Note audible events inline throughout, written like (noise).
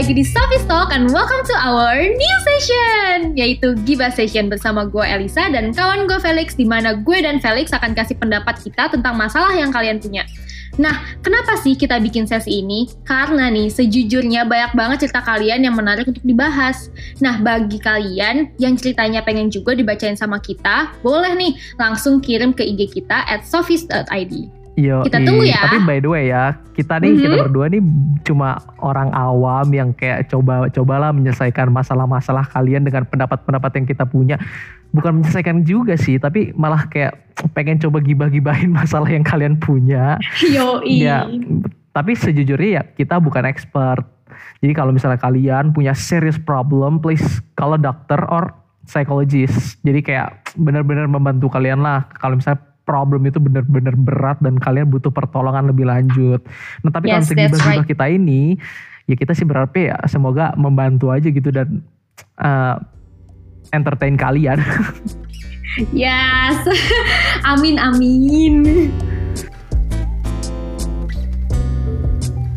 lagi di Sophie Talk and welcome to our new session yaitu Giba Session bersama gue Elisa dan kawan gue Felix di mana gue dan Felix akan kasih pendapat kita tentang masalah yang kalian punya. Nah, kenapa sih kita bikin sesi ini? Karena nih, sejujurnya banyak banget cerita kalian yang menarik untuk dibahas. Nah, bagi kalian yang ceritanya pengen juga dibacain sama kita, boleh nih langsung kirim ke IG kita at sofis.id. Yo, Kita tunggu ya. Tapi by the way ya, kita nih kita Mhm. berdua nih cuma orang awam yang kayak coba cobalah menyelesaikan masalah-masalah kalian dengan pendapat-pendapat yang kita punya. Bukan menyelesaikan juga sih, tapi malah kayak pengen coba gibah-gibahin (laughs) masalah yang kalian punya. Yoi. Ya, tapi sejujurnya ya kita bukan expert. Jadi kalau misalnya kalian punya serious problem, please call a doctor or psychologist. Jadi kayak benar-benar membantu kalian lah. Kalau misalnya problem itu benar-benar berat dan kalian butuh pertolongan lebih lanjut. Nah tapi kalau Yes, that's gibah-gibah kita ini, ya kita sih berharap ya semoga membantu aja gitu dan uh, entertain kalian. (laughs) Yes. (laughs) amin amin.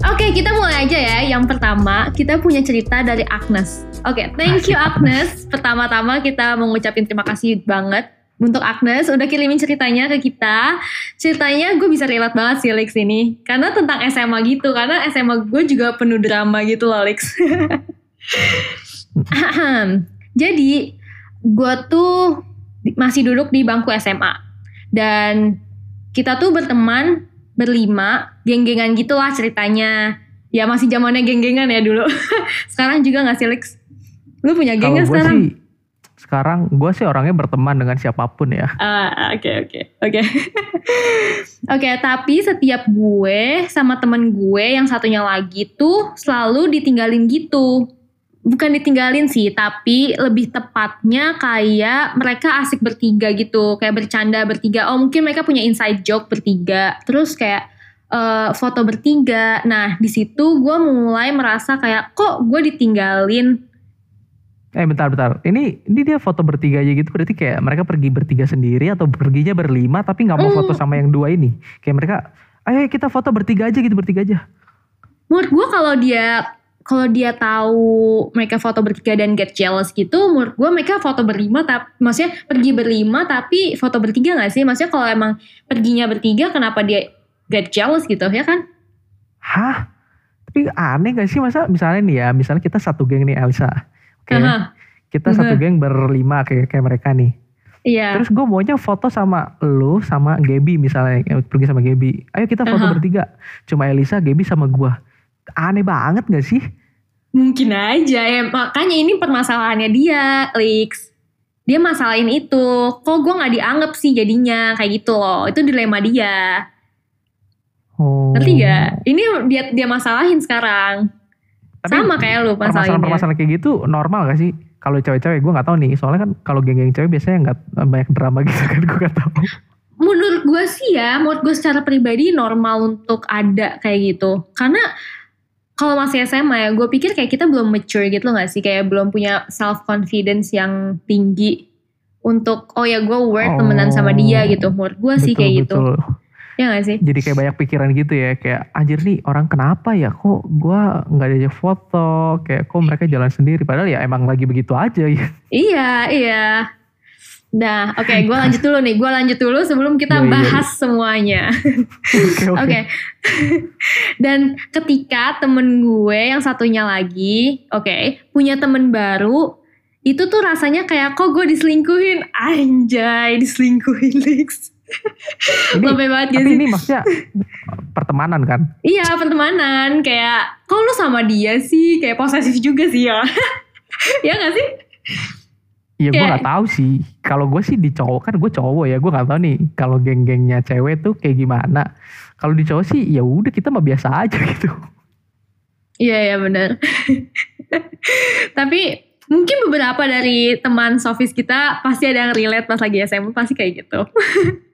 Oke, kita mulai aja ya. Yang pertama, kita punya cerita dari Agnes. Oke, thank you Agnes. Pertama-tama kita mengucapin terima kasih banget untuk Agnes udah kirimin ceritanya ke kita. Ceritanya gue bisa relate banget sih Lex ini. Karena tentang SMA gitu. Karena SMA gue juga penuh drama gitu loh Lex. (laughs) Jadi gue tuh masih duduk di bangku SMA. Dan kita tuh berteman berlima, geng-gengan gitulah ceritanya. Ya masih zamannya geng-gengan ya dulu. (laughs) sekarang juga gak sih Lex? Lu punya geng sekarang? sih sekarang gue sih orangnya berteman dengan siapa pun ya. Ah, oke oke oke. (laughs) Oke, tapi setiap gue sama temen gue yang satunya lagi tuh selalu ditinggalin gitu. Bukan ditinggalin sih, tapi lebih tepatnya kayak mereka asik bertiga gitu, kayak bercanda bertiga. Oh, mungkin mereka punya inside joke bertiga. Terus kayak eh, foto bertiga. Nah, di situ gue mulai merasa kayak kok gue ditinggalin Eh bentar bentar. Ini ini dia foto bertiga aja gitu berarti kayak mereka pergi bertiga sendiri atau perginya berlima tapi nggak mau Hmm. foto sama yang dua ini. Kayak mereka ayo kita foto bertiga aja gitu bertiga aja. menurut gue kalau dia kalau dia tahu mereka foto bertiga dan get jealous gitu menurut gue mereka foto berlima tapi maksudnya pergi berlima tapi foto bertiga gak sih maksudnya kalau emang perginya bertiga kenapa dia get jealous gitu ya kan Hah? Tapi aneh gak sih masa misalnya nih ya, misalnya kita satu geng nih Elsa. Aha, Kita satu Mhm. geng berlima kayak kayak mereka nih. iya Terus gue maunya foto sama lu sama Gaby misalnya yang pergi sama Gaby. Ayo kita foto Aha. bertiga. Cuma Elisa, Gaby sama gua. Aneh banget gak sih? mungkin aja ya makanya ini permasalahannya dia Lex dia masalahin itu kok gue nggak dianggap sih jadinya kayak gitu loh itu dilema dia Oh. ngerti gak ini dia dia masalahin sekarang Tapi sama kayak lu masalahinnya permasalahan-permasalahan kayak gitu normal gak sih? Kalau cewek-cewek gue nggak tahu nih. Soalnya kan kalau geng-geng cewek biasanya nggak banyak drama (laughs) gitu kan gue nggak tahu. menurut gue sih ya, menurut gue secara pribadi normal untuk ada kayak gitu. Karena kalau masih SMA ya, gue pikir kayak kita belum mature gitu loh gak sih? Kayak belum punya self confidence yang tinggi untuk oh ya gue worth temenan sama dia Oh, gitu. Menurut gue sih kayak gitu. Ya gak sih? Jadi kayak banyak pikiran gitu ya. Kayak anjir nih orang kenapa ya? Kok gue nggak diajak foto? Kayak kok mereka jalan sendiri? Padahal ya emang lagi begitu aja ya. Iya, iya. Nah, oke, gue lanjut dulu nih. Gue lanjut dulu sebelum kita Iya, iya, bahas semuanya. Oke oke. Oke. Dan ketika temen gue yang satunya lagi, oke, punya temen baru, itu tuh rasanya kayak kok gue diselingkuhin, anjay, diselingkuhin Lex. Lebih banget gak sih? ini maksudnya pertemanan kan? Iya, pertemanan kayak kok lu sama dia sih, kayak posesif juga sih ya. (laughs) ya gak sih? Iya gue nggak tahu sih. Kalau gue sih di cowok kan gue cowok ya. Gue nggak tahu nih kalau geng-gengnya cewek tuh kayak gimana. Kalau di cowok sih ya udah kita mah biasa aja (laughs) gitu. Iya, iya benar. (laughs) Tapi mungkin beberapa dari teman Sofis kita pasti ada yang relate pas lagi SMA pasti kayak gitu.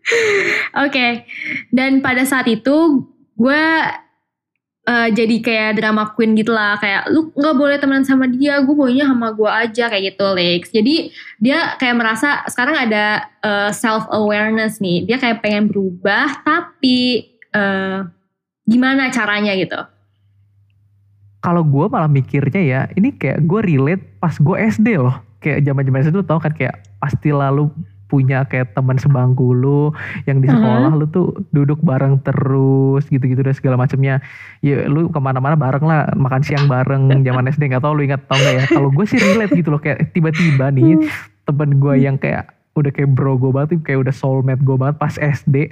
(laughs) Oke, dan pada saat itu gue eh, jadi kayak drama queen gitu lah kayak lu nggak boleh temenan sama dia gue maunya sama gue aja kayak gitu Lex jadi dia kayak merasa sekarang ada self awareness nih. Dia kayak pengen berubah tapi eh, gimana caranya gitu kalau gue malah mikirnya ya ini kayak gue relate pas gue SD loh. Kayak zaman zaman tuh tau kan kayak pasti lalu punya kayak teman sebangku lu yang di sekolah lu tuh duduk bareng terus gitu-gitu dan segala macamnya. Ya lu ke mana-mana bareng lah makan siang bareng zaman SD nggak tau lu ingat tau gak ya. Kalau gue sih relate gitu loh kayak tiba-tiba nih temen gue yang kayak udah kayak bro gue banget kayak udah soulmate gue banget pas SD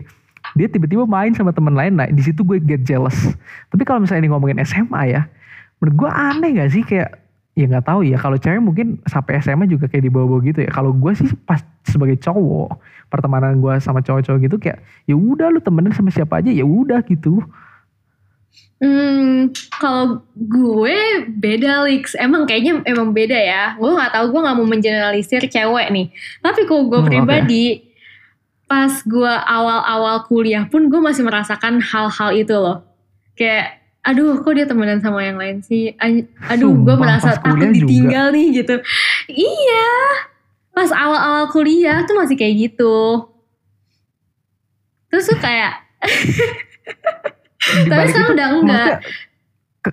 dia tiba-tiba main sama temen lain. Nah di situ gue get jealous. Tapi kalau misalnya ini ngomongin SMA ya menurut gue aneh gak sih kayak ya nggak tahu ya kalau cewek mungkin sampai SMA juga kayak dibawa-bawa gitu ya kalau gue sih pas sebagai cowok pertemanan gue sama cowok-cowok gitu kayak ya udah lu temenan sama siapa aja ya udah gitu Hmm, kalau gue beda Lix, emang kayaknya emang beda ya. Gue nggak tahu, gue nggak mau mengeneralisir cewek nih. Tapi kalau gue Hmm, pribadi, pas gue awal-awal kuliah pun gue masih merasakan hal-hal itu loh. Kayak, aduh kok dia temenan sama yang lain sih. Aduh, gue merasa takut kuliah juga. ditinggal nih gitu. Iya, pas awal-awal kuliah tuh masih kayak gitu. Terus tuh kayak Tapi sekarang udah enggak.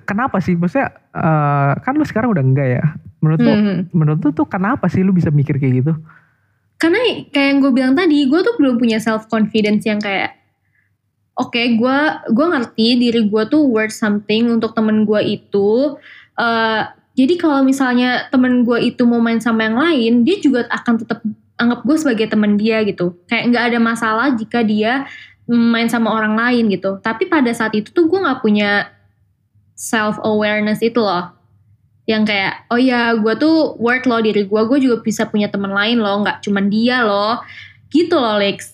kenapa sih maksudnya eh, kan lu sekarang udah enggak ya menurut Hmm. menurut lu tuh kenapa sih lu bisa mikir kayak gitu karena kayak yang gue bilang tadi gue tuh belum punya self confidence yang kayak oke gue gue ngerti diri gue tuh worth something untuk temen gue itu. Eh, jadi kalau misalnya temen gue itu mau main sama yang lain dia juga akan tetap anggap gue sebagai temen dia gitu. Kayak nggak ada masalah jika dia main sama orang lain gitu. Tapi pada saat itu tuh gue nggak punya self awareness itu loh. Yang kayak oh ya gue tuh worth loh diri gue gue juga bisa punya teman lain loh. Nggak cuman dia loh. Gitu loh Lex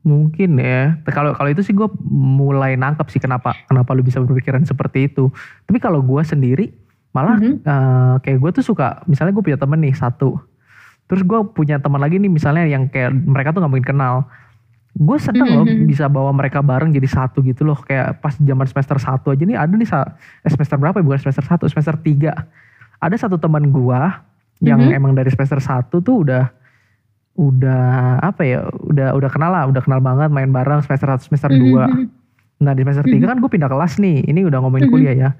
mungkin ya. Kalau kalau itu sih gue mulai nangkep sih kenapa kenapa lu bisa berpikiran seperti itu. Tapi kalau gue sendiri malah Mhm. eh, kayak gue tuh suka misalnya gue punya temen nih satu. Terus gue punya teman lagi nih misalnya yang kayak mereka tuh nggak mungkin kenal. Gue seneng loh Mhm. bisa bawa mereka bareng jadi satu gitu loh. Kayak pas zaman semester satu aja nih ada nih eh, semester berapa ya? Bukan semester satu semester tiga. Ada satu teman gue yang Mhm. emang dari semester satu tuh udah udah apa ya udah udah kenal lah udah kenal banget main bareng semester satu semester dua Mhm. nah di semester tiga kan gue pindah kelas nih ini udah ngomongin Mhm. kuliah ya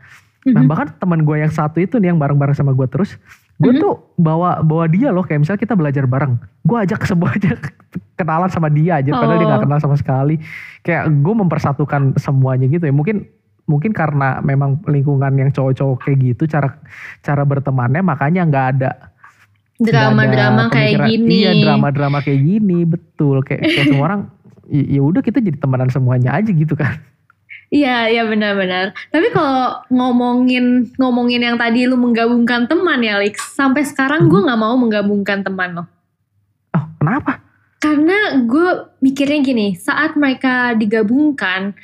Nah Mhm. bahkan teman gue yang satu itu nih yang bareng-bareng sama gue terus, gue Mhm. tuh bawa bawa dia loh kayak misalnya kita belajar bareng, gue ajak (laughs) semua aja kenalan sama dia aja, padahal dia Oh. nggak kenal sama sekali. Kayak gue mempersatukan semuanya gitu ya. Mungkin mungkin karena memang lingkungan yang cowok-cowok kayak gitu cara cara bertemannya makanya nggak ada drama-drama kayak gini Iya drama-drama kayak gini betul kayak kayak semua orang "Ya- ya udah kita jadi temenan semuanya aja gitu kan. Iya, iya benar-benar. Tapi kalau ngomongin ngomongin yang tadi lu menggabungkan teman ya, Lex. Sampai sekarang gue nggak mau menggabungkan teman loh. Oh kenapa? Karena gue mikirnya gini, saat mereka digabungkan,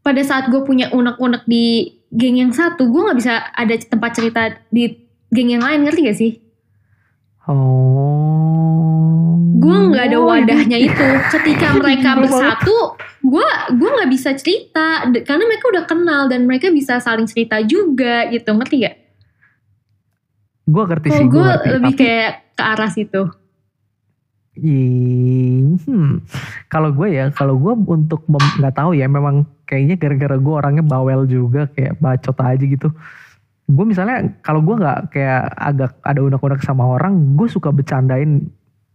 pada saat gue punya unek-unek di geng yang satu, gue nggak bisa ada tempat cerita di geng yang lain, ngerti gak sih? Oh. Gue nggak ada wadahnya itu. Ketika (laughs) mereka bersatu, gue gue nggak bisa cerita karena mereka udah kenal dan mereka bisa saling cerita juga gitu, ngerti gak? Gue ngerti sih, gue lebih Tapi, kayak ke arah situ. Ih, hmm, kalau gue ya, kalau gue untuk nggak tahu ya, memang kayaknya gara-gara gue orangnya bawel juga, kayak bacot aja gitu. Gue misalnya kalau gue nggak kayak agak ada unek-unek sama orang, gue suka bercandain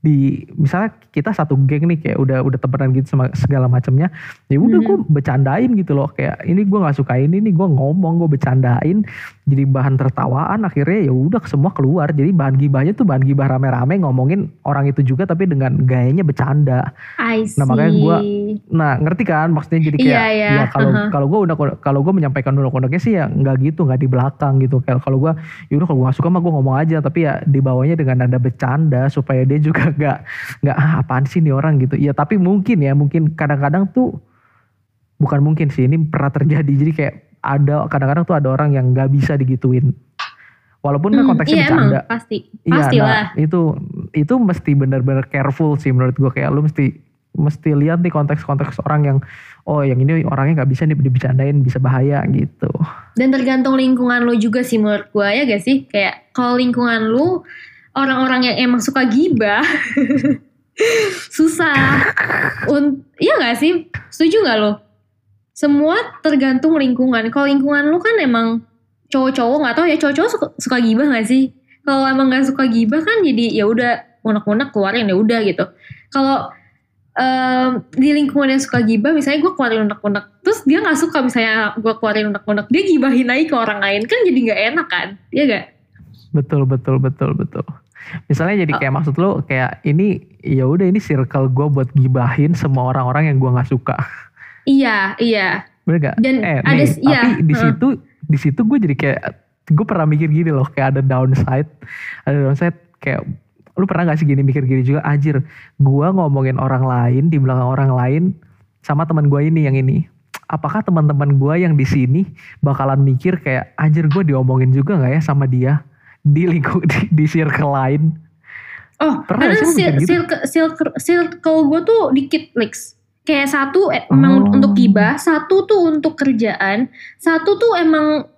di misalnya kita satu geng nih kayak udah udah temenan gitu sama segala macamnya ya udah Mhm. gue bercandain gitu loh kayak ini gue nggak suka ini nih gue ngomong gue bercandain jadi bahan tertawaan akhirnya ya udah semua keluar jadi bahan gibahnya tuh bahan gibah rame-rame ngomongin orang itu juga tapi dengan gayanya bercanda I see. Nah, makanya gua- nah ngerti kan maksudnya jadi kayak Iya, iya. ya kalau Aha. kalau gue udah kalau gue menyampaikan unek-uneknya sih ya nggak gitu nggak di belakang gitu kayak kalau gue yaudah kalau gue suka mah gue ngomong aja tapi ya dibawanya dengan nada bercanda supaya dia juga nggak nggak ah apaan sih nih orang gitu ya tapi mungkin ya mungkin kadang-kadang tuh bukan mungkin sih ini pernah terjadi jadi kayak ada kadang-kadang tuh ada orang yang nggak bisa digituin walaupun kan Hmm, konteksnya iya bercanda emang pasti. Iya, Pastilah. nah, itu itu mesti benar-benar careful sih menurut gue kayak lu mesti mesti lihat nih konteks-konteks orang yang oh yang ini orangnya nggak bisa nih dibicarain bisa bahaya gitu. Dan tergantung lingkungan lu juga sih menurut gue ya gak sih? Kayak kalau lingkungan lu orang-orang yang emang suka gibah (laughs) susah. Un iya gak sih? Setuju gak lo? semua tergantung lingkungan. Kalau lingkungan lu kan emang cowok-cowok nggak tahu ya cowok-cowok suka, suka gibah gak sih? Kalau emang nggak suka gibah kan jadi ya udah unek-unek keluarin ya udah gitu. Kalau em, di lingkungan yang suka gibah misalnya gue keluarin unek-unek terus dia nggak suka misalnya gue keluarin unek-unek dia gibahin lagi ke orang lain kan jadi nggak enak kan Iya gak? Betul betul betul betul. Misalnya jadi kayak maksud lu kayak ini ya udah ini circle gue buat gibahin semua orang-orang yang gue nggak suka. Iya iya Bener gak? Dan eh, ada- nih, iya, tapi di situ di situ gue jadi kayak gue pernah mikir gini loh kayak ada downside, ada downside kayak lu pernah gak sih gini mikir gini juga anjir gue ngomongin orang lain di belakang orang lain sama teman gue ini yang ini apakah teman-teman gue yang di sini bakalan mikir kayak anjir gue diomongin juga nggak ya sama dia di lingkup di, di circle lain Oh, Pernah karena sih sil- gitu? circle, circle, circle gue tuh dikit, Lex. Kayak satu eh, emang Oh. untuk gibah, satu tuh untuk kerjaan, satu tuh emang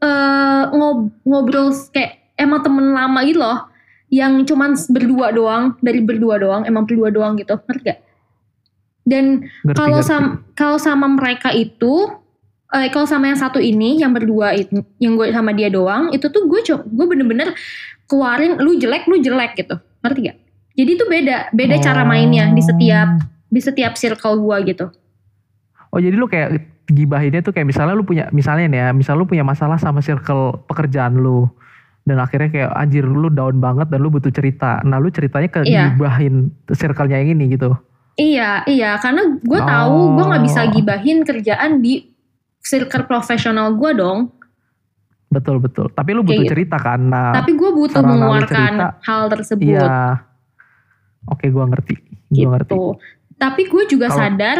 eh ngob- ngobrol kayak emang temen lama gitu loh. Yang cuman berdua doang, dari berdua doang, emang berdua doang gitu, ngerti gak? Dan kalau sama kalau sama mereka itu eh kalau sama yang satu ini yang berdua itu yang gue sama dia doang itu tuh gue gue bener-bener keluarin lu jelek lu jelek gitu ngerti gak jadi itu beda beda cara mainnya di setiap di setiap circle gue gitu Oh jadi lu kayak gibahinnya tuh kayak misalnya lu punya misalnya nih ya, misal lu punya masalah sama circle pekerjaan lu dan akhirnya kayak anjir lu down banget dan lu butuh cerita. Nah lu ceritanya ke Iya. gibahin circle-nya yang ini gitu. iya iya karena gue tahu gue nggak bisa Oh. gibahin kerjaan di circle profesional gue dong Betul betul. Tapi lu butuh gitu. cerita kan. Nah, tapi gue butuh mengeluarkan cerita, hal tersebut iya. Oke, gua ngerti. Gua gitu. ngerti. Tapi gue juga Kalau- sadar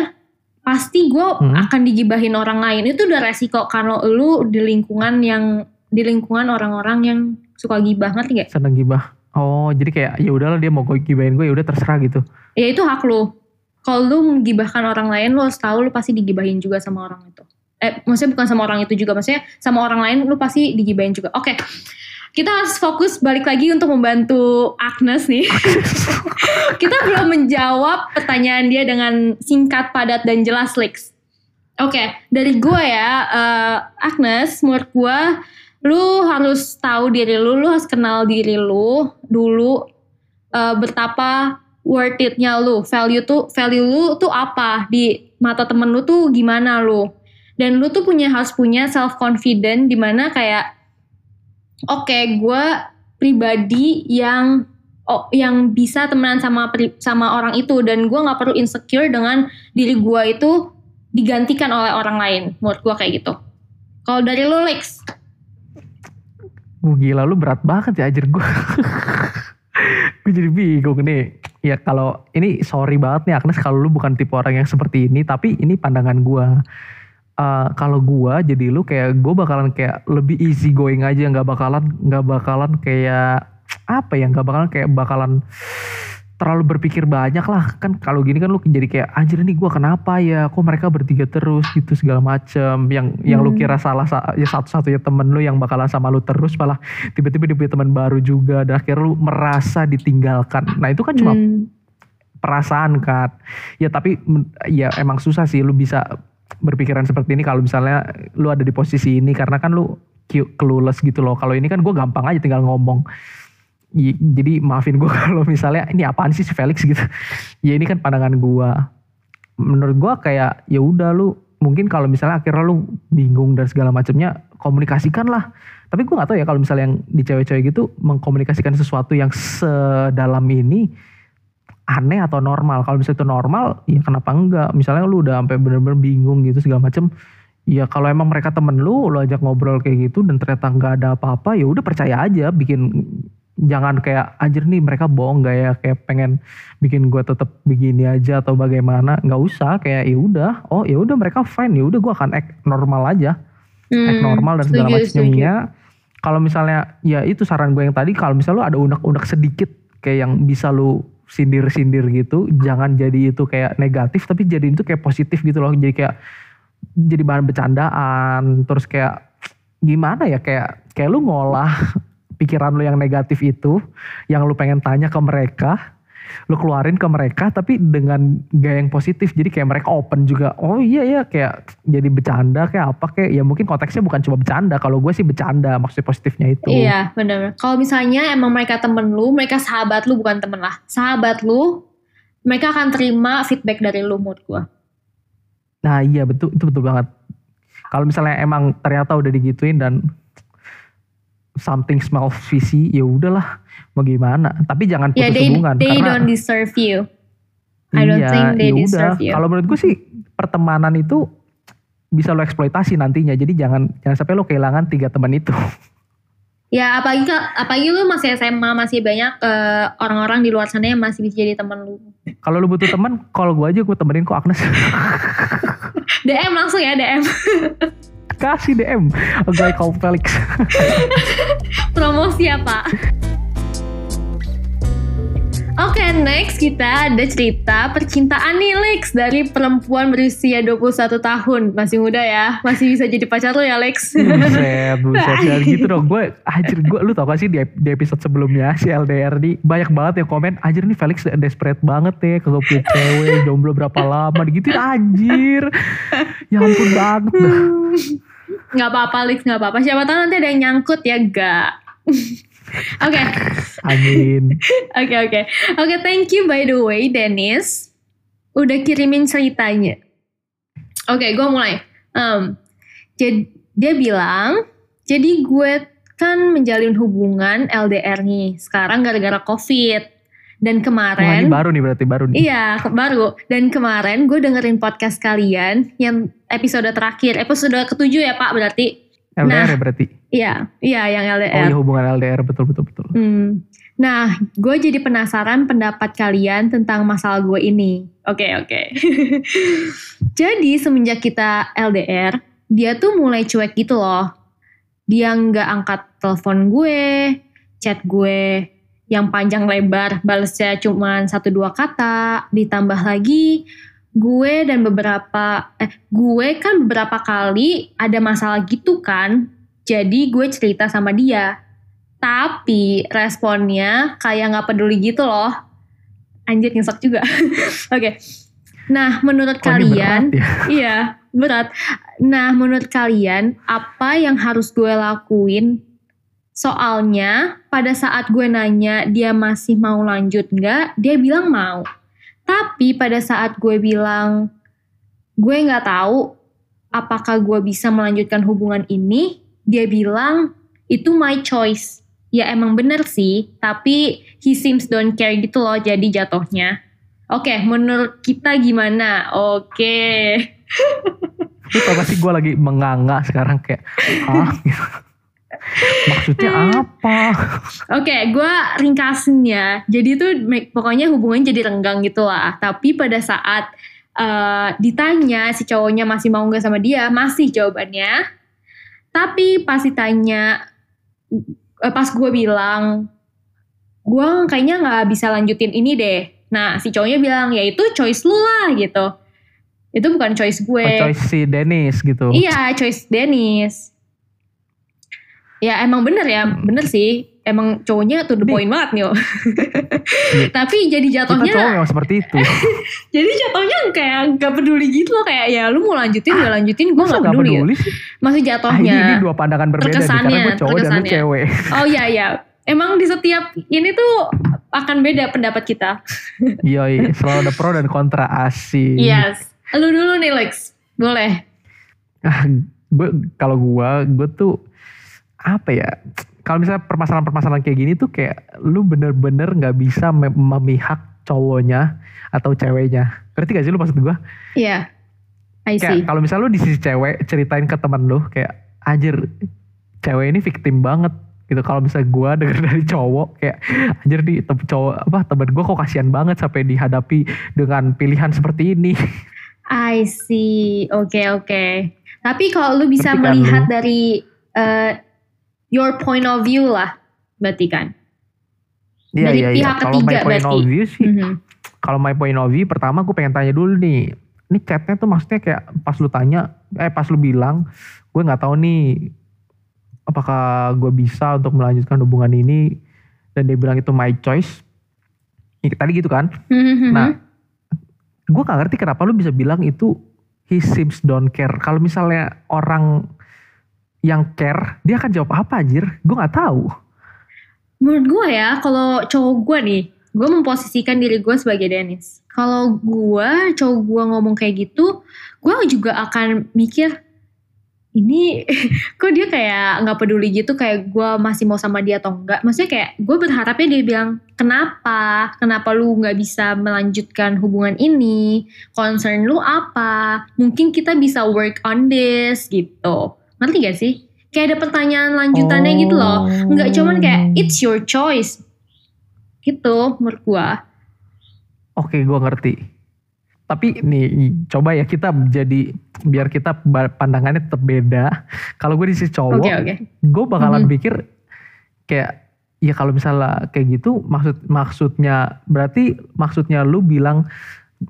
pasti gue Hmm. akan digibahin orang lain itu udah resiko kalau lu di lingkungan yang di lingkungan orang-orang yang suka gibah ngerti gak? Seneng gibah. Oh, jadi kayak ya udahlah dia mau gue gibahin gue ya udah terserah gitu. Ya itu hak lu. Kalau lu menggibahkan orang lain lu harus tahu lu pasti digibahin juga sama orang itu. Eh maksudnya bukan sama orang itu juga maksudnya sama orang lain lu pasti digibahin juga. Oke. Kita harus fokus balik lagi untuk membantu Agnes nih. (laughs) Kita belum menjawab pertanyaan dia dengan singkat, padat, dan jelas, Lex. Oke, dari gue ya, eh, Agnes, menurut gue, lu harus tahu diri lu, lu harus kenal diri lu dulu, eh, betapa worth it-nya lu, value tuh, value lu tuh apa di mata temen lu tuh gimana lu, dan lu tuh punya harus punya self confident di mana kayak, oke, gue pribadi yang oh, yang bisa temenan sama sama orang itu dan gue nggak perlu insecure dengan diri gue itu digantikan oleh orang lain menurut gue kayak gitu kalau dari lu Lex Wah gila lu berat banget ya ajar gue. (laughs) gue jadi bingung nih. Ya kalau ini sorry banget nih Agnes kalau lu bukan tipe orang yang seperti ini. Tapi ini pandangan gue. Eh, kalau gue jadi lu kayak gue bakalan kayak lebih easy going aja. nggak bakalan nggak bakalan kayak apa ya nggak bakalan kayak bakalan terlalu berpikir banyak lah. Kan kalau gini kan lu jadi kayak anjir ini gue kenapa ya? Kok mereka bertiga terus? Gitu segala macem. Yang yang lu Hmm. kira salah sa- ya satu-satunya temen lu yang bakalan sama lu terus malah tiba-tiba dia punya teman baru juga. Dan akhirnya lu merasa ditinggalkan. Nah itu kan cuma Hmm, perasaan kan. Ya tapi ya emang susah sih lu bisa berpikiran seperti ini kalau misalnya lu ada di posisi ini karena kan lu clueless gitu loh. Kalau ini kan gue gampang aja tinggal ngomong. Jadi maafin gue (laughs) kalau misalnya ini apaan sih si Felix? gitu. Ya ini kan pandangan gue menurut gue kayak ya udah lu mungkin kalau misalnya akhirnya lu bingung dan segala macamnya komunikasikan lah tapi gue gak tahu ya kalau misalnya yang di cewek-cewek gitu mengkomunikasikan sesuatu yang sedalam ini aneh atau normal? Kalau misalnya itu normal ya kenapa enggak? Misalnya lu udah sampai bener-bener bingung gitu segala macem ya kalau emang mereka temen lu lu ajak ngobrol kayak gitu dan ternyata nggak ada apa-apa ya udah percaya aja bikin jangan kayak anjir nih mereka bohong gak ya? Kayak pengen bikin gue tetap begini aja atau bagaimana? Nggak usah kayak ya udah oh ya udah mereka fine ya udah gue akan act normal aja. Act hmm, normal dan segala macamnya. Kalau misalnya ya itu saran gue yang tadi kalau misalnya lu ada unek-unek sedikit kayak yang bisa lu sindir-sindir gitu, jangan jadi itu kayak negatif tapi jadi itu kayak positif gitu loh. Jadi kayak jadi bahan bercandaan terus kayak gimana ya kayak kayak lu ngolah (laughs) pikiran lu yang negatif itu yang lu pengen tanya ke mereka lu keluarin ke mereka tapi dengan gaya yang positif jadi kayak mereka open juga oh iya ya kayak jadi bercanda kayak apa kayak ya mungkin konteksnya bukan cuma bercanda kalau gue sih bercanda maksudnya positifnya itu Iya bener. Kalau misalnya emang mereka temen lu, mereka sahabat lu bukan temen lah. Sahabat lu, mereka akan terima feedback dari lu menurut gua. nah iya betul itu betul banget kalau misalnya emang ternyata udah digituin dan something smells fishy ya udahlah mau gimana tapi jangan Ya putus they, hubungan they karena don't deserve you. I don't Iya, think they ya deserve you. Kalau menurut gue sih pertemanan itu bisa lo eksploitasi nantinya. Jadi jangan jangan sampai lo kehilangan tiga teman itu. Ya apalagi apalagi lu masih SMA masih banyak eh, orang-orang di luar sana yang masih bisa jadi teman lu. Kalau lo butuh teman, kalau gue aja gue temenin kok Agnes. (laughs) DM langsung ya DM. Kasih DM. A guy called Felix. (laughs) Promosi apa? Oke, next kita ada cerita percintaan nih Lex dari perempuan berusia 21 tahun. Masih muda ya, masih bisa jadi pacar lo ya Lex. buset, (laughs) buset. Jangan gitu dong. Gue, anjir gue, lu tau gak sih di, di episode sebelumnya si LDR nih banyak banget yang komen, anjir nih Felix desperate banget ya, kagak punya cewek, jomblo berapa lama, gitu anjir. Ya ampun banget dah. Nggak apa-apa Lex, nggak apa-apa. Siapa tahu nanti ada yang nyangkut ya, gak. (laughs) Oke, Amin. (laughs) oke, oke. Oke, thank you by the way Dennis. Udah kirimin ceritanya. Oke, gue mulai. Em, jadi dia bilang, jadi gue kan menjalin hubungan LDR nih. Sekarang gara-gara COVID. Dan Wah, ini kemarin, baru nih berarti baru nih. iya baru. Dan kemarin gue dengerin podcast kalian yang episode terakhir, episode ketujuh ya Pak berarti. LDR Nah. ya berarti. Iya, iya yang Oh LDR. iya hubungan LDR betul betul betul. Hmm. Nah, gue jadi penasaran pendapat kalian tentang masalah gue ini. Oke, oke. (laughs) jadi semenjak kita LDR, dia tuh mulai cuek gitu loh. Dia nggak angkat telepon gue, chat gue yang panjang lebar, balesnya cuma satu dua kata, ditambah lagi gue dan beberapa eh gue kan beberapa kali ada masalah gitu kan. Jadi gue cerita sama dia. Tapi responnya kayak nggak peduli gitu loh. Anjir nyesek juga. (laughs) Oke. Nah, menurut Kok ini kalian, berat ya? (laughs) iya berat. Nah, menurut kalian apa yang harus gue lakuin? Soalnya pada saat gue nanya dia masih mau lanjut nggak, dia bilang mau. Tapi pada saat gue bilang gue nggak tahu apakah gue bisa melanjutkan hubungan ini, dia bilang itu my choice. Ya emang bener sih, tapi he seems don't care gitu loh jadi jatuhnya. Oke, menurut kita gimana? Oke. Tau gak sih gue lagi menganga sekarang kayak, ah (laughs) maksudnya apa? Oke, gue ringkasin ya. Jadi tuh me- pokoknya hubungannya jadi renggang gitu lah. Tapi pada saat eh, ditanya si cowoknya masih mau nggak sama dia, masih jawabannya. Tapi pas ditanya, eh, pas gue bilang, gue kayaknya nggak bisa lanjutin ini deh. Nah, si cowoknya bilang, ya itu choice lu lah gitu. Itu bukan choice gue. Oh, choice si Dennis gitu. Iya, choice Dennis. Ya emang bener ya, bener sih. Emang cowoknya to the point banget nih. (laughs) Tapi jadi Kita jatuhnya, cowok memang seperti itu. (laughs) jadi jatuhnya kayak gak peduli gitu loh. Kayak ya lu mau lanjutin gak lanjutin, gue gak gak peduli. ya. peduli sih? Masih Ah, ini, jatuhnya. ini dua pandangan berbeda nih. Karena Terkesannya, gue cowok dan lu cewek. Oh iya iya. Emang di setiap ini tuh akan beda pendapat kita. (laughs) Iya, iya. selalu ada pro dan kontra asik. Yes. Lu dulu nih Lex. Boleh. Ah, gue kalau gue, gue tuh apa ya? Kalau misalnya permasalahan-permasalahan kayak gini tuh kayak lu bener-bener nggak bisa me- memihak cowoknya atau ceweknya. Ngerti gak sih lu maksud gue? Iya. I see. Kayak kalau misalnya lu di sisi cewek ceritain ke temen lu kayak anjir cewek ini victim banget gitu. Kalau misalnya gue denger (laughs) dari cowok kayak anjir tem- cowok apa temen gue kok kasihan banget sampai dihadapi dengan pilihan seperti ini. I see. Oke oke. Tapi kalau lu bisa Ngerti kan melihat lu? dari eh, your point of view lah, berarti kan. Iya Dari iya. pihak Kalau my ketiga point berarti. of view sih Mhm. kalau my point of view pertama gue pengen tanya dulu nih ini chatnya tuh maksudnya kayak pas lu tanya eh pas lu bilang gue nggak tahu nih apakah gue bisa untuk melanjutkan hubungan ini dan dia bilang itu my choice Tadi gitu kan. Mhm. Nah, gue gak ngerti kenapa lu bisa bilang itu he seems don't care. Kalau misalnya orang yang care, dia akan jawab apa anjir? Gue gak tahu. menurut gue ya kalau cowok gue nih gue memposisikan diri gue sebagai Dennis. Kalau gue cowok gue ngomong kayak gitu gue juga akan mikir ini (laughs) kok dia kayak nggak peduli gitu kayak gue masih mau sama dia atau enggak maksudnya kayak gue berharapnya dia bilang kenapa? Kenapa lu nggak bisa melanjutkan hubungan ini? Concern lu apa? Mungkin kita bisa work on this gitu ngerti gak sih? Kayak ada pertanyaan lanjutannya gitu loh. Nggak cuman kayak it's your choice. Gitu menurut gue Oke, gue ngerti. Tapi nih, coba ya kita jadi biar kita pandangannya tetap beda. (laughs) Kalau gue di sisi cowok, oke oke. gue bakalan Mhm. pikir kayak ya kalau misalnya kayak gitu maksud maksudnya berarti maksudnya lu bilang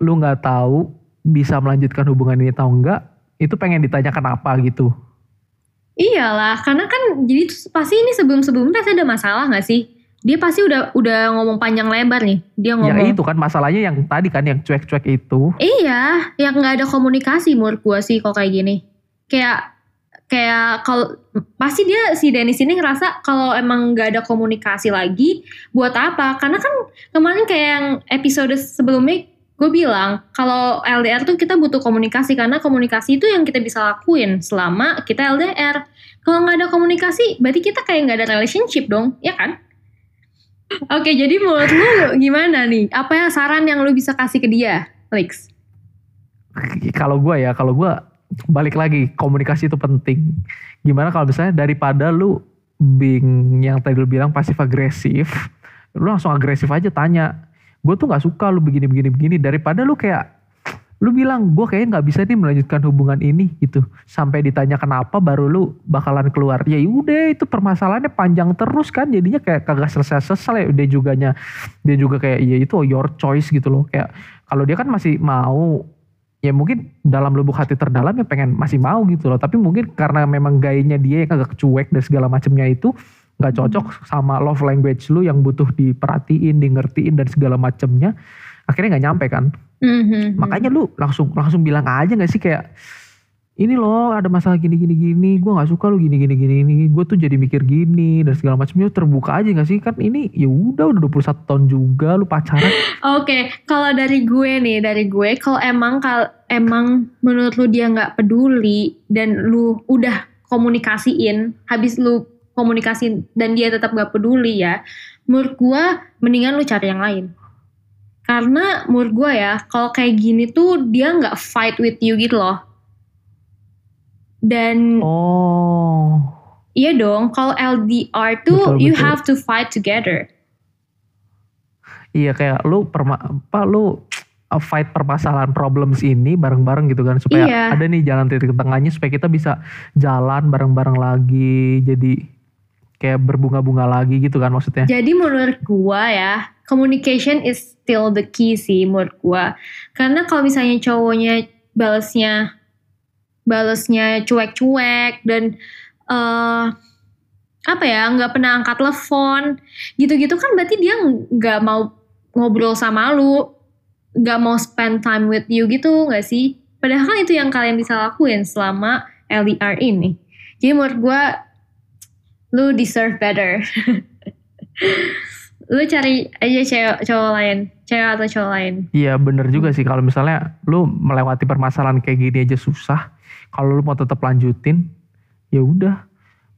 lu nggak tahu bisa melanjutkan hubungan ini atau enggak itu pengen ditanya kenapa gitu Iyalah, karena kan jadi pasti ini sebelum-sebelumnya pasti ada masalah gak sih? Dia pasti udah udah ngomong panjang lebar nih. Dia ya ngomong. itu kan masalahnya yang tadi kan yang cuek-cuek itu Iya, yang nggak ada komunikasi menurut gua sih kok kayak gini. Kayak kayak kalau pasti dia si Dennis ini ngerasa kalau emang nggak ada komunikasi lagi buat apa? Karena kan kemarin kayak yang episode sebelumnya gue bilang kalau LDR tuh kita butuh komunikasi karena komunikasi itu yang kita bisa lakuin selama kita LDR. Kalau nggak ada komunikasi, berarti kita kayak nggak ada relationship dong, ya kan? Oke, jadi menurut lu gimana nih? Apa ya saran yang lu bisa kasih ke dia, Lex? kalau gue ya kalau gue balik lagi komunikasi itu penting gimana kalau misalnya daripada lu being yang tadi lu bilang pasif agresif lu langsung agresif aja tanya gue tuh nggak suka lu begini begini begini. Daripada lu kayak lu bilang gue kayaknya nggak bisa nih melanjutkan hubungan ini gitu. Sampai ditanya kenapa baru lu bakalan keluar. Ya udah itu permasalahannya panjang terus kan. Jadinya kayak kagak selesai selesai ya dia juganya dia juga kayak iya itu your choice gitu loh. Kayak kalau dia kan masih mau ya mungkin dalam lubuk hati terdalam ya pengen masih mau gitu loh. Tapi mungkin karena memang gayanya dia yang agak cuek dan segala macamnya itu nggak cocok sama love language lu yang butuh diperhatiin, di ngertiin dan segala macamnya akhirnya nggak nyampe kan? Mhm. makanya lu langsung langsung bilang aja nggak sih kayak ini loh ada masalah gini gini gini gue nggak suka lu gini gini gini ini gue tuh jadi mikir gini dan segala macamnya terbuka aja nggak sih? Kan ini ya udah udah 21 tahun juga lu pacaran. (laughs) Oke, kalau dari gue nih, dari gue, kalau emang kal emang menurut lu dia nggak peduli dan lu udah komunikasiin, habis lu komunikasiin dan dia tetap nggak peduli ya, menurut gue mendingan lu cari yang lain. Karena menurut gue ya, kalau kayak gini tuh dia nggak fight with you gitu loh. Dan oh iya dong, kalau LDR tuh Betul, you betul. have to fight together. Iya kayak lu perma apa lu fight permasalahan problems ini bareng-bareng gitu kan supaya Iya. ada nih jalan titik tengahnya supaya kita bisa jalan bareng-bareng lagi jadi kayak berbunga-bunga lagi gitu kan maksudnya. Jadi menurut gua ya, communication is still the key sih menurut gua. Karena kalau misalnya cowoknya balesnya balesnya cuek-cuek dan eh apa ya nggak pernah angkat telepon gitu-gitu kan berarti dia nggak mau ngobrol sama lu nggak mau spend time with you gitu nggak sih padahal kan itu yang kalian bisa lakuin selama LDR ini jadi menurut gua lu deserve better (laughs) lu cari aja cewek cowok lain cewek atau cowok lain Iya bener juga sih kalau misalnya lu melewati permasalahan kayak gini aja susah. Kalau lu mau tetap lanjutin ya udah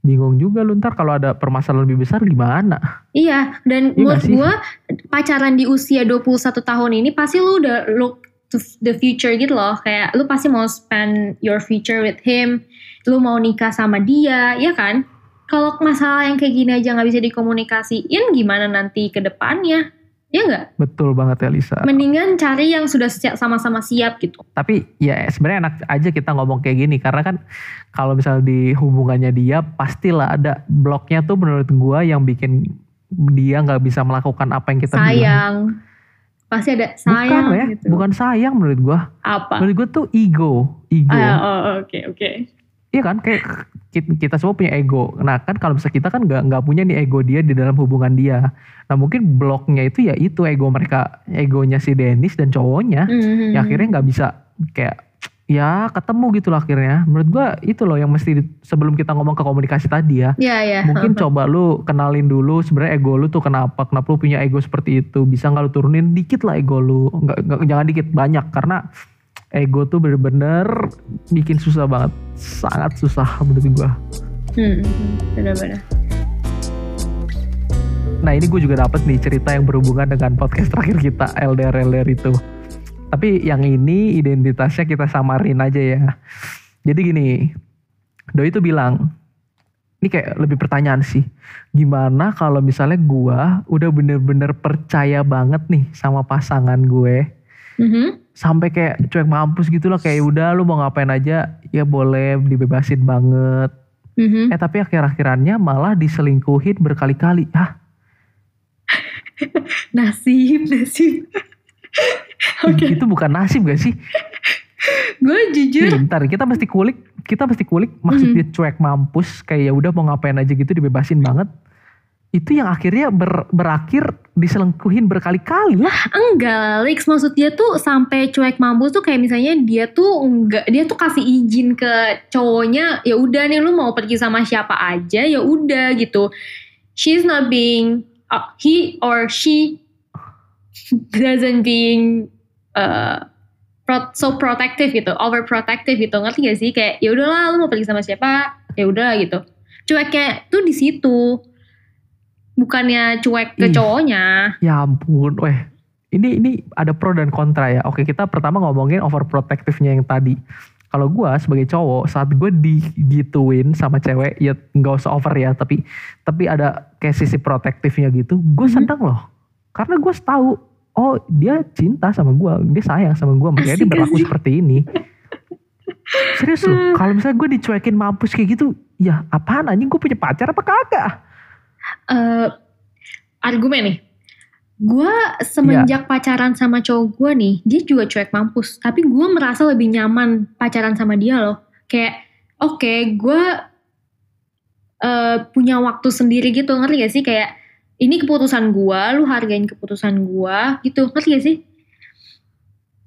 bingung juga lu ntar kalau ada permasalahan lebih besar gimana? Iya, dan Iya menurut gue pacaran di usia 21 tahun ini pasti lu udah look to the future gitu loh. Kayak lu pasti mau spend your future with him. Lu mau nikah sama dia, ya kan? Kalau masalah yang kayak gini aja nggak bisa dikomunikasiin, gimana nanti ke depannya? Ya nggak? Betul banget ya Lisa. Mendingan cari yang sudah sama-sama siap gitu. Tapi ya sebenarnya enak aja kita ngomong kayak gini karena kan kalau misalnya di hubungannya dia pastilah ada bloknya tuh menurut gua yang bikin dia nggak bisa melakukan apa yang kita bilang. sayang. Pasti ada Bukan sayang ya, gitu. bukan sayang menurut gua. Apa? Menurut gua tuh ego, ego. Ah, oh, oke, oke. Iya kan kayak kita, semua punya ego. Nah kan kalau misalnya kita kan nggak nggak punya nih ego dia di dalam hubungan dia. Nah mungkin bloknya itu ya itu ego mereka, egonya si Dennis dan cowoknya. Mhm. Ya akhirnya nggak bisa kayak ya ketemu gitu loh akhirnya. Menurut gua itu loh yang mesti di- sebelum kita ngomong ke komunikasi tadi ya. Ya ya. Mungkin coba lu kenalin dulu sebenarnya ego lu tuh kenapa, kenapa lu punya ego seperti itu. Bisa nggak lu turunin dikit lah ego lu. Nggak, nggak- jangan dikit, banyak. Karena ego tuh bener-bener bikin susah banget. Sangat susah menurut gua. Hmm, hmm, benar-benar. Nah ini gue juga dapet nih cerita yang berhubungan dengan podcast terakhir kita LDR-LDR itu. Tapi yang ini identitasnya kita samarin aja ya. Jadi gini, Doi itu bilang, ini kayak lebih pertanyaan sih. Gimana kalau misalnya gua udah bener-bener percaya banget nih sama pasangan gue. Mhm. Sampai kayak cuek mampus gitu loh. Kayak udah lu mau ngapain aja, ya boleh dibebasin banget. Mhm. Eh tapi akhir-akhirannya malah diselingkuhin berkali-kali. Hah? (laughs) Nasib, nasib. (laughs) Oke, itu bukan nasib gak sih? gue jujur. Nih, bentar, kita mesti kulik, kita mesti kulik maksud dia cuek mampus kayak ya udah mau ngapain aja gitu dibebasin banget. Itu yang akhirnya ber- berakhir diselingkuhin berkali-kali lah. Enggak, Lex maksud dia tuh sampai cuek mampus tuh kayak misalnya dia tuh enggak dia tuh kasih izin ke cowoknya ya udah nih lu mau pergi sama siapa aja ya udah gitu. She's not being uh, he or she doesn't being uh, so protective gitu, overprotective gitu. Ngerti gak sih? Kayak ya udahlah lu mau pergi sama siapa, ya udah gitu. Cueknya tuh di situ. Bukannya cuek ke Ih. cowoknya. Ya ampun, weh. Ini ini ada pro dan kontra ya. Oke, kita pertama ngomongin overprotectivenya yang tadi. Kalau gua sebagai cowok saat gue digituin sama cewek ya nggak usah over ya tapi tapi ada kayak sisi protektifnya gitu gue senang loh karena gue tahu oh dia cinta sama gua dia sayang sama gua makanya dia berlaku asik. seperti ini serius loh kalau misalnya gue dicuekin mampus kayak gitu ya apaan anjing gue punya pacar apa kagak eh argumen nih. Gue semenjak pacaran sama cowok gue nih, dia juga cuek mampus. Tapi gue merasa lebih nyaman pacaran sama dia loh. Kayak, oke, gue eh, punya waktu sendiri gitu, ngerti gak sih? Kayak, ini keputusan gue, lu hargain keputusan gue, gitu, ngerti gak sih?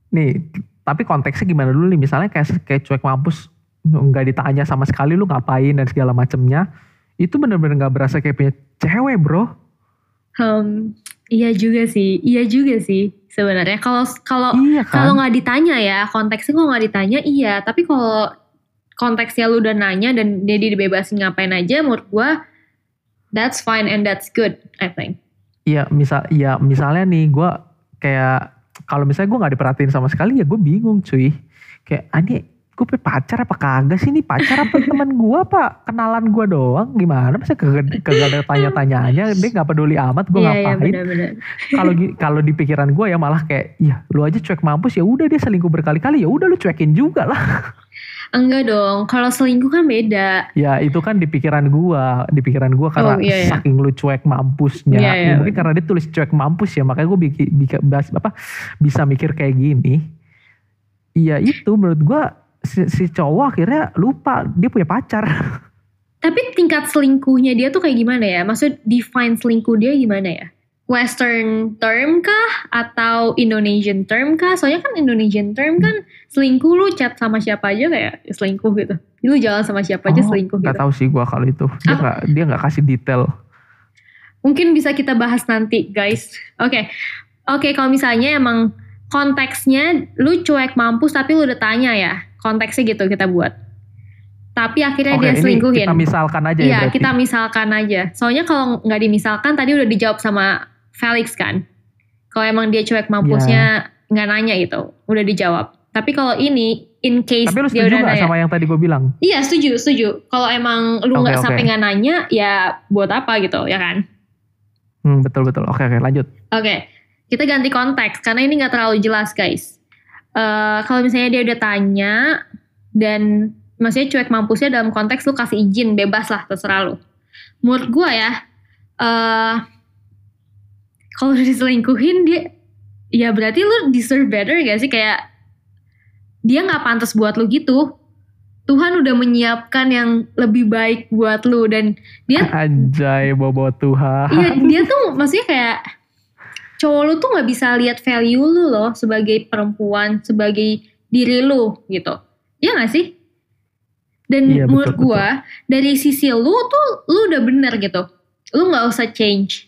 nih tapi konteksnya gimana dulu nih misalnya kayak kayak cuek mampus nggak ditanya sama sekali lu ngapain dan segala macemnya itu bener-bener nggak berasa kayak punya cewek bro Hmm, iya juga sih, iya juga sih sebenarnya. Kalau kalau iya Kalau kan nggak ditanya ya, konteksnya kalau nggak ditanya iya. Tapi kalau konteksnya lu udah nanya dan dia dibebasin ngapain aja, menurut gua that's fine and that's good, I think. iya misal iya misalnya nih gue kayak kalau misalnya gue nggak diperhatiin sama sekali ya gue bingung cuy kayak ini gue pacar apa kagak sih ini? Pacar apa (laughs) teman gue apa kenalan gue doang? Gimana? Masa kagak ada tanya-tanyanya? Dia nggak peduli amat gue Iya iya ngapain? (laughs) kalau gi- kalau di pikiran gue ya malah kayak ya lu aja cuek mampus. Ya udah dia selingkuh berkali-kali. Ya udah lu cuekin juga lah. (laughs) Enggak dong, kalau selingkuh kan beda. ya itu kan di pikiran gue di pikiran gue karena Oh, iya, iya. saking lu cuek mampusnya. Iya, Ya, mungkin karena dia tulis cuek mampus ya makanya gue bikin, apa bisa mikir kayak gini. Iya itu menurut gue si, si cowok akhirnya lupa dia punya pacar (laughs) Tapi tingkat selingkuhnya dia tuh kayak gimana ya? Maksud define selingkuh dia gimana ya? Western term kah atau Indonesian term kah? Soalnya kan Indonesian term kan selingkuh lu chat sama siapa aja kayak selingkuh gitu. Lu jalan sama siapa aja Oh, selingkuh nggak gitu. tahu sih gue kalau itu dia Ah. nggak dia nggak kasih detail Mungkin bisa kita bahas nanti, guys. Oke. Oke, kalau misalnya emang konteksnya lu cuek mampus tapi lu udah tanya ya. Konteksnya gitu kita buat. Tapi akhirnya Oke dia selingkuhin. kita misalkan aja ya Iya, berarti kita misalkan aja. Soalnya kalau nggak dimisalkan tadi udah dijawab sama Felix kan. Kalau emang dia cuek Iya. mampusnya nggak nanya gitu, udah dijawab. Tapi kalau ini in case tapi lu dia setuju udah nggak nanya. sama yang tadi gue bilang Iya, setuju, setuju. Kalau emang lu nggak oke. sampai nggak nanya, ya buat apa gitu, ya kan? hmm, betul betul oke oke lanjut Oke, kita ganti konteks karena ini nggak terlalu jelas guys. Eh kalau misalnya dia udah tanya dan maksudnya cuek mampusnya dalam konteks lu kasih izin bebas lah terserah lu. Menurut gua ya, eh kalau udah (laughs) diselingkuhin dia, ya berarti lu deserve better gak sih kayak dia nggak pantas buat lu gitu. Tuhan udah menyiapkan yang lebih baik buat lu dan dia (laughs) Anjay bobo Tuhan. iya dia tuh maksudnya kayak cowok lu tuh nggak bisa lihat value lu loh sebagai perempuan sebagai diri lu gitu. Ya gak sih? Dan Iya, betul, menurut gua dari sisi lu tuh lu udah bener gitu. Lu nggak usah change.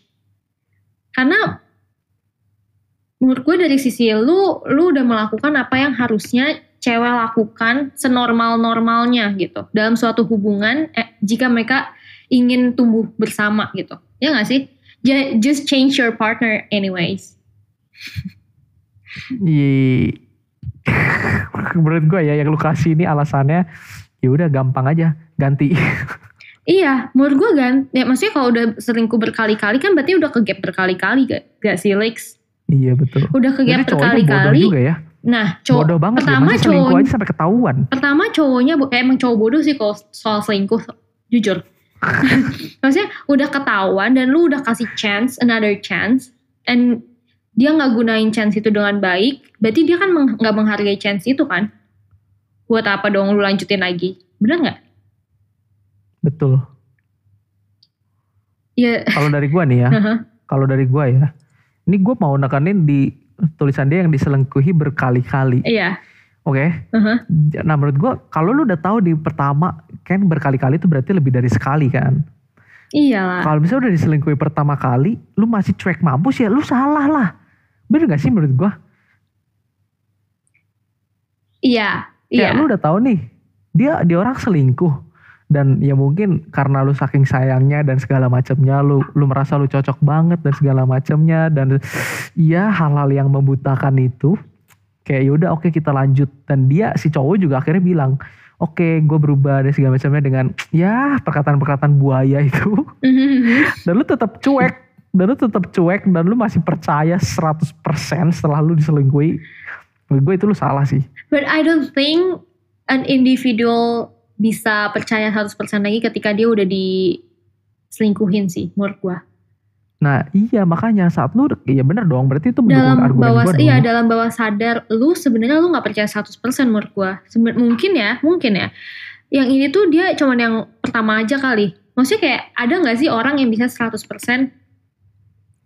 Karena menurut gue dari sisi lu lu udah melakukan apa yang harusnya cewek lakukan senormal normalnya gitu. Dalam suatu hubungan eh, jika mereka ingin tumbuh bersama gitu. Ya gak sih just change your partner anyways Iya. (laughs) Menurut gue ya yang lu kasih ini alasannya ya udah gampang aja ganti. (laughs) iya menurut gue kan ya maksudnya kalau udah selingkuh berkali-kali kan berarti udah ke gap berkali-kali gak, gak sih Lex iya betul. udah ke gap Jadi cowoknya bodoh berkali-kali juga ya. nah cowok bodoh banget ya. pertama selingkuh cowok aja sampai ketahuan. pertama cowoknya eh, emang cowok bodoh sih kalau soal selingkuh jujur (laughs) maksudnya udah ketahuan dan lu udah kasih chance another chance and dia nggak gunain chance itu dengan baik berarti dia kan meng- nggak menghargai chance itu kan? Buat apa dong lu lanjutin lagi? Bener nggak? Betul. ya. Kalau dari gua nih ya, (laughs) kalau dari gua ya, ini gua mau nekanin di tulisan dia yang diselingkuhi berkali-kali. iya Oke. Uh-huh. Nah menurut gua kalau lu udah tahu di pertama kan berkali-kali itu berarti lebih dari sekali kan. iyalah Kalau misalnya udah diselingkuhi pertama kali, lu masih cuek mampus ya lu salah lah. Bener gak sih menurut gua? iya Kayak iya lu udah tahu nih, dia dia orang selingkuh dan ya mungkin karena lu saking sayangnya dan segala macamnya lu lu merasa lu cocok banget dan segala macamnya dan ya hal-hal yang membutakan itu kayak yaudah oke kita lanjut. Dan dia si cowok juga akhirnya bilang oke gue berubah dan segala macamnya dengan ya perkataan-perkataan buaya itu. (laughs) Dan lu tetap cuek. Dan lu tetap cuek dan lu masih percaya 100% setelah lu diselingkuhi. Menurut gue itu lu salah sih. But I don't think an individual bisa percaya 100% lagi ketika dia udah diselingkuhin sih menurut gua. Nah iya makanya saat lu iya bener dong berarti itu mendukung Dalam argumen bawah gua iya dong. dalam bawah sadar lu sebenarnya lu nggak percaya 100% menurut gua. Seben- mungkin ya, mungkin ya. Yang ini tuh dia cuman yang pertama aja kali. Maksudnya kayak ada nggak sih orang yang bisa 100%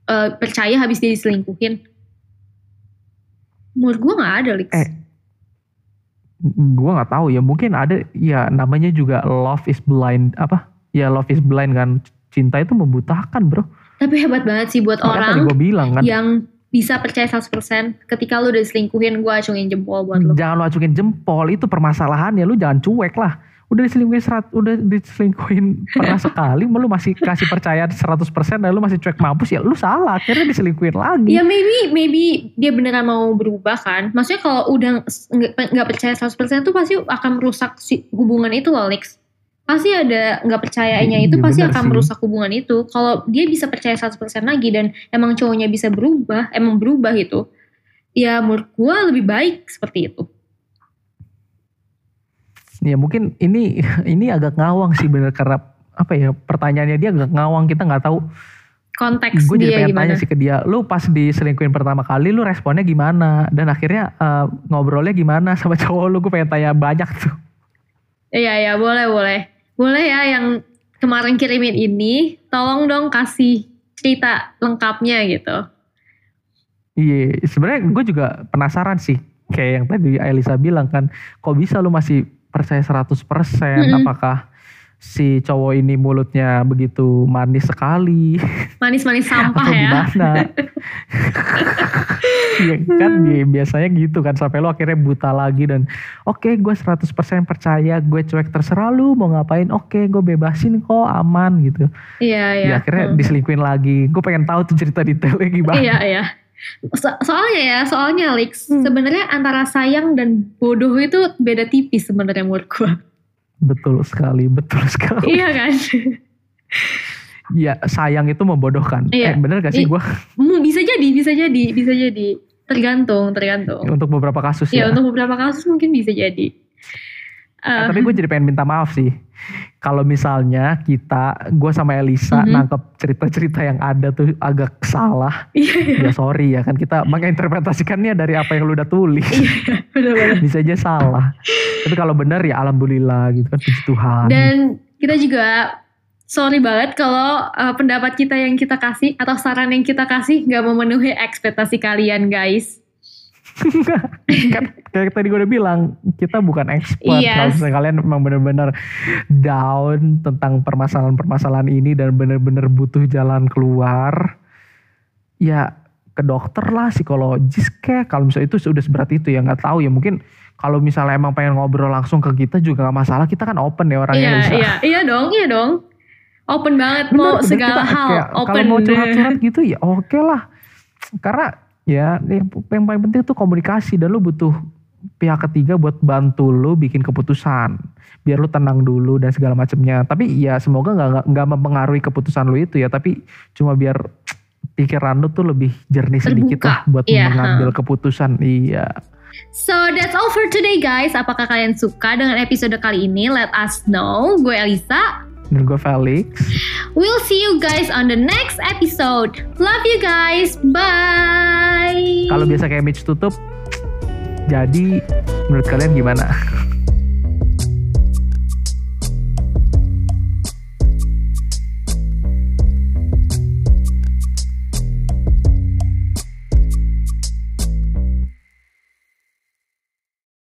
eh, percaya habis dia diselingkuhin? Menurut gua nggak ada, Lix. Eh, Gua nggak tahu ya mungkin ada ya namanya juga love is blind apa ya love is blind kan cinta itu membutakan bro. Tapi hebat banget sih buat Makanya orang gue bilang kan yang bisa percaya 100% ketika lu udah diselingkuhin gue acungin jempol buat lu. jangan lu acukin jempol itu permasalahannya lu jangan cuek lah. Udah diselingkuhin serat, udah diselingkuhin pernah sekali, (laughs) lu masih kasih percaya 100% dan lu masih cuek mampus ya lu salah akhirnya diselingkuhin lagi. Ya maybe maybe dia beneran mau berubah kan. Maksudnya kalau udah nggak percaya 100% tuh pasti akan merusak si hubungan itu loh Lex. Pasti ada nggak percayanya itu Iya, pasti akan sih. merusak hubungan itu. Kalau dia bisa percaya 100% lagi dan emang cowoknya bisa berubah, emang berubah itu. Ya menurut gue lebih baik seperti itu. Ya mungkin ini (laughs) ini agak ngawang sih bener karena apa ya pertanyaannya dia agak ngawang kita nggak tahu. Konteks Gue jadi dia pengen gimana. tanya sih ke dia, lu pas diselingkuhin pertama kali lu responnya gimana? Dan akhirnya eh, ngobrolnya gimana sama (laughs) cowok lu? Gue pengen tanya banyak tuh. Iya ya boleh boleh boleh ya yang kemarin kirimin ini tolong dong kasih cerita lengkapnya gitu. Iya, sebenarnya gue juga penasaran sih. Kayak yang tadi Elisa bilang kan, kok bisa lu masih percaya 100%? Mm-mm. Apakah si cowok ini mulutnya begitu manis sekali? Manis-manis sampah atau ya. gimana? (laughs) Iya kan ya, biasanya gitu kan sampai lu akhirnya buta lagi dan oke gue 100% percaya gue cuek terserah lu mau ngapain oke gue bebasin kok aman gitu. Iya iya. Ya akhirnya Hmm. diselingkuhin lagi. Gue pengen tahu tuh cerita detailnya gimana. Iya iya. So- soalnya ya, soalnya Alex, Hmm. sebenarnya antara sayang dan bodoh itu beda tipis sebenarnya menurut gua. Betul sekali, betul (laughs) sekali. iya kan? Ya sayang itu membodohkan. Iya. Eh bener gak sih gue bisa jadi, bisa jadi, bisa jadi. Tergantung, tergantung. untuk beberapa kasus Ya, ya. untuk beberapa kasus mungkin bisa jadi. Eh, tapi gue jadi pengen minta maaf sih. Kalau misalnya kita, gue sama Elisa Mhm. nangkep cerita-cerita yang ada tuh agak salah. (laughs) Iya, ya sorry ya kan kita menginterpretasikannya dari apa yang lu udah tulis. iya, benar-benar. (laughs) Bisa aja salah. Tapi kalau benar ya alhamdulillah gitu kan puji Tuhan. Dan kita juga sorry banget kalau uh, pendapat kita yang kita kasih atau saran yang kita kasih nggak memenuhi ekspektasi kalian guys. Kan kayak tadi gue udah bilang kita bukan expert Yes. kalau misalnya kalian memang benar-benar down tentang permasalahan-permasalahan ini dan benar-benar butuh jalan keluar ya ke dokter lah psikologis kayak kalau misalnya itu sudah seberat itu ya nggak tahu ya mungkin kalau misalnya emang pengen ngobrol langsung ke kita juga nggak masalah kita kan open ya orangnya Iya bisa iya iya dong iya dong. Open banget Bener, mau bener, segala kita hal kayak open. Kalau mau curhat-curhat gitu ya oke lah. Karena ya yang, yang paling penting tuh komunikasi dan lu butuh pihak ketiga buat bantu lu bikin keputusan. Biar lu tenang dulu dan segala macamnya. Tapi ya semoga nggak nggak- mempengaruhi keputusan lu itu ya. Tapi cuma biar pikiran lu tuh lebih jernih sedikit lah buat Iya, mengambil keputusan. Iya. So that's all for today guys. Apakah kalian suka dengan episode kali ini? Let us know. Gue Elisa. Dan gue Felix. We'll see you guys on the next episode. Love you guys. Bye. Kalau biasa kayak Mitch tutup, jadi menurut kalian gimana?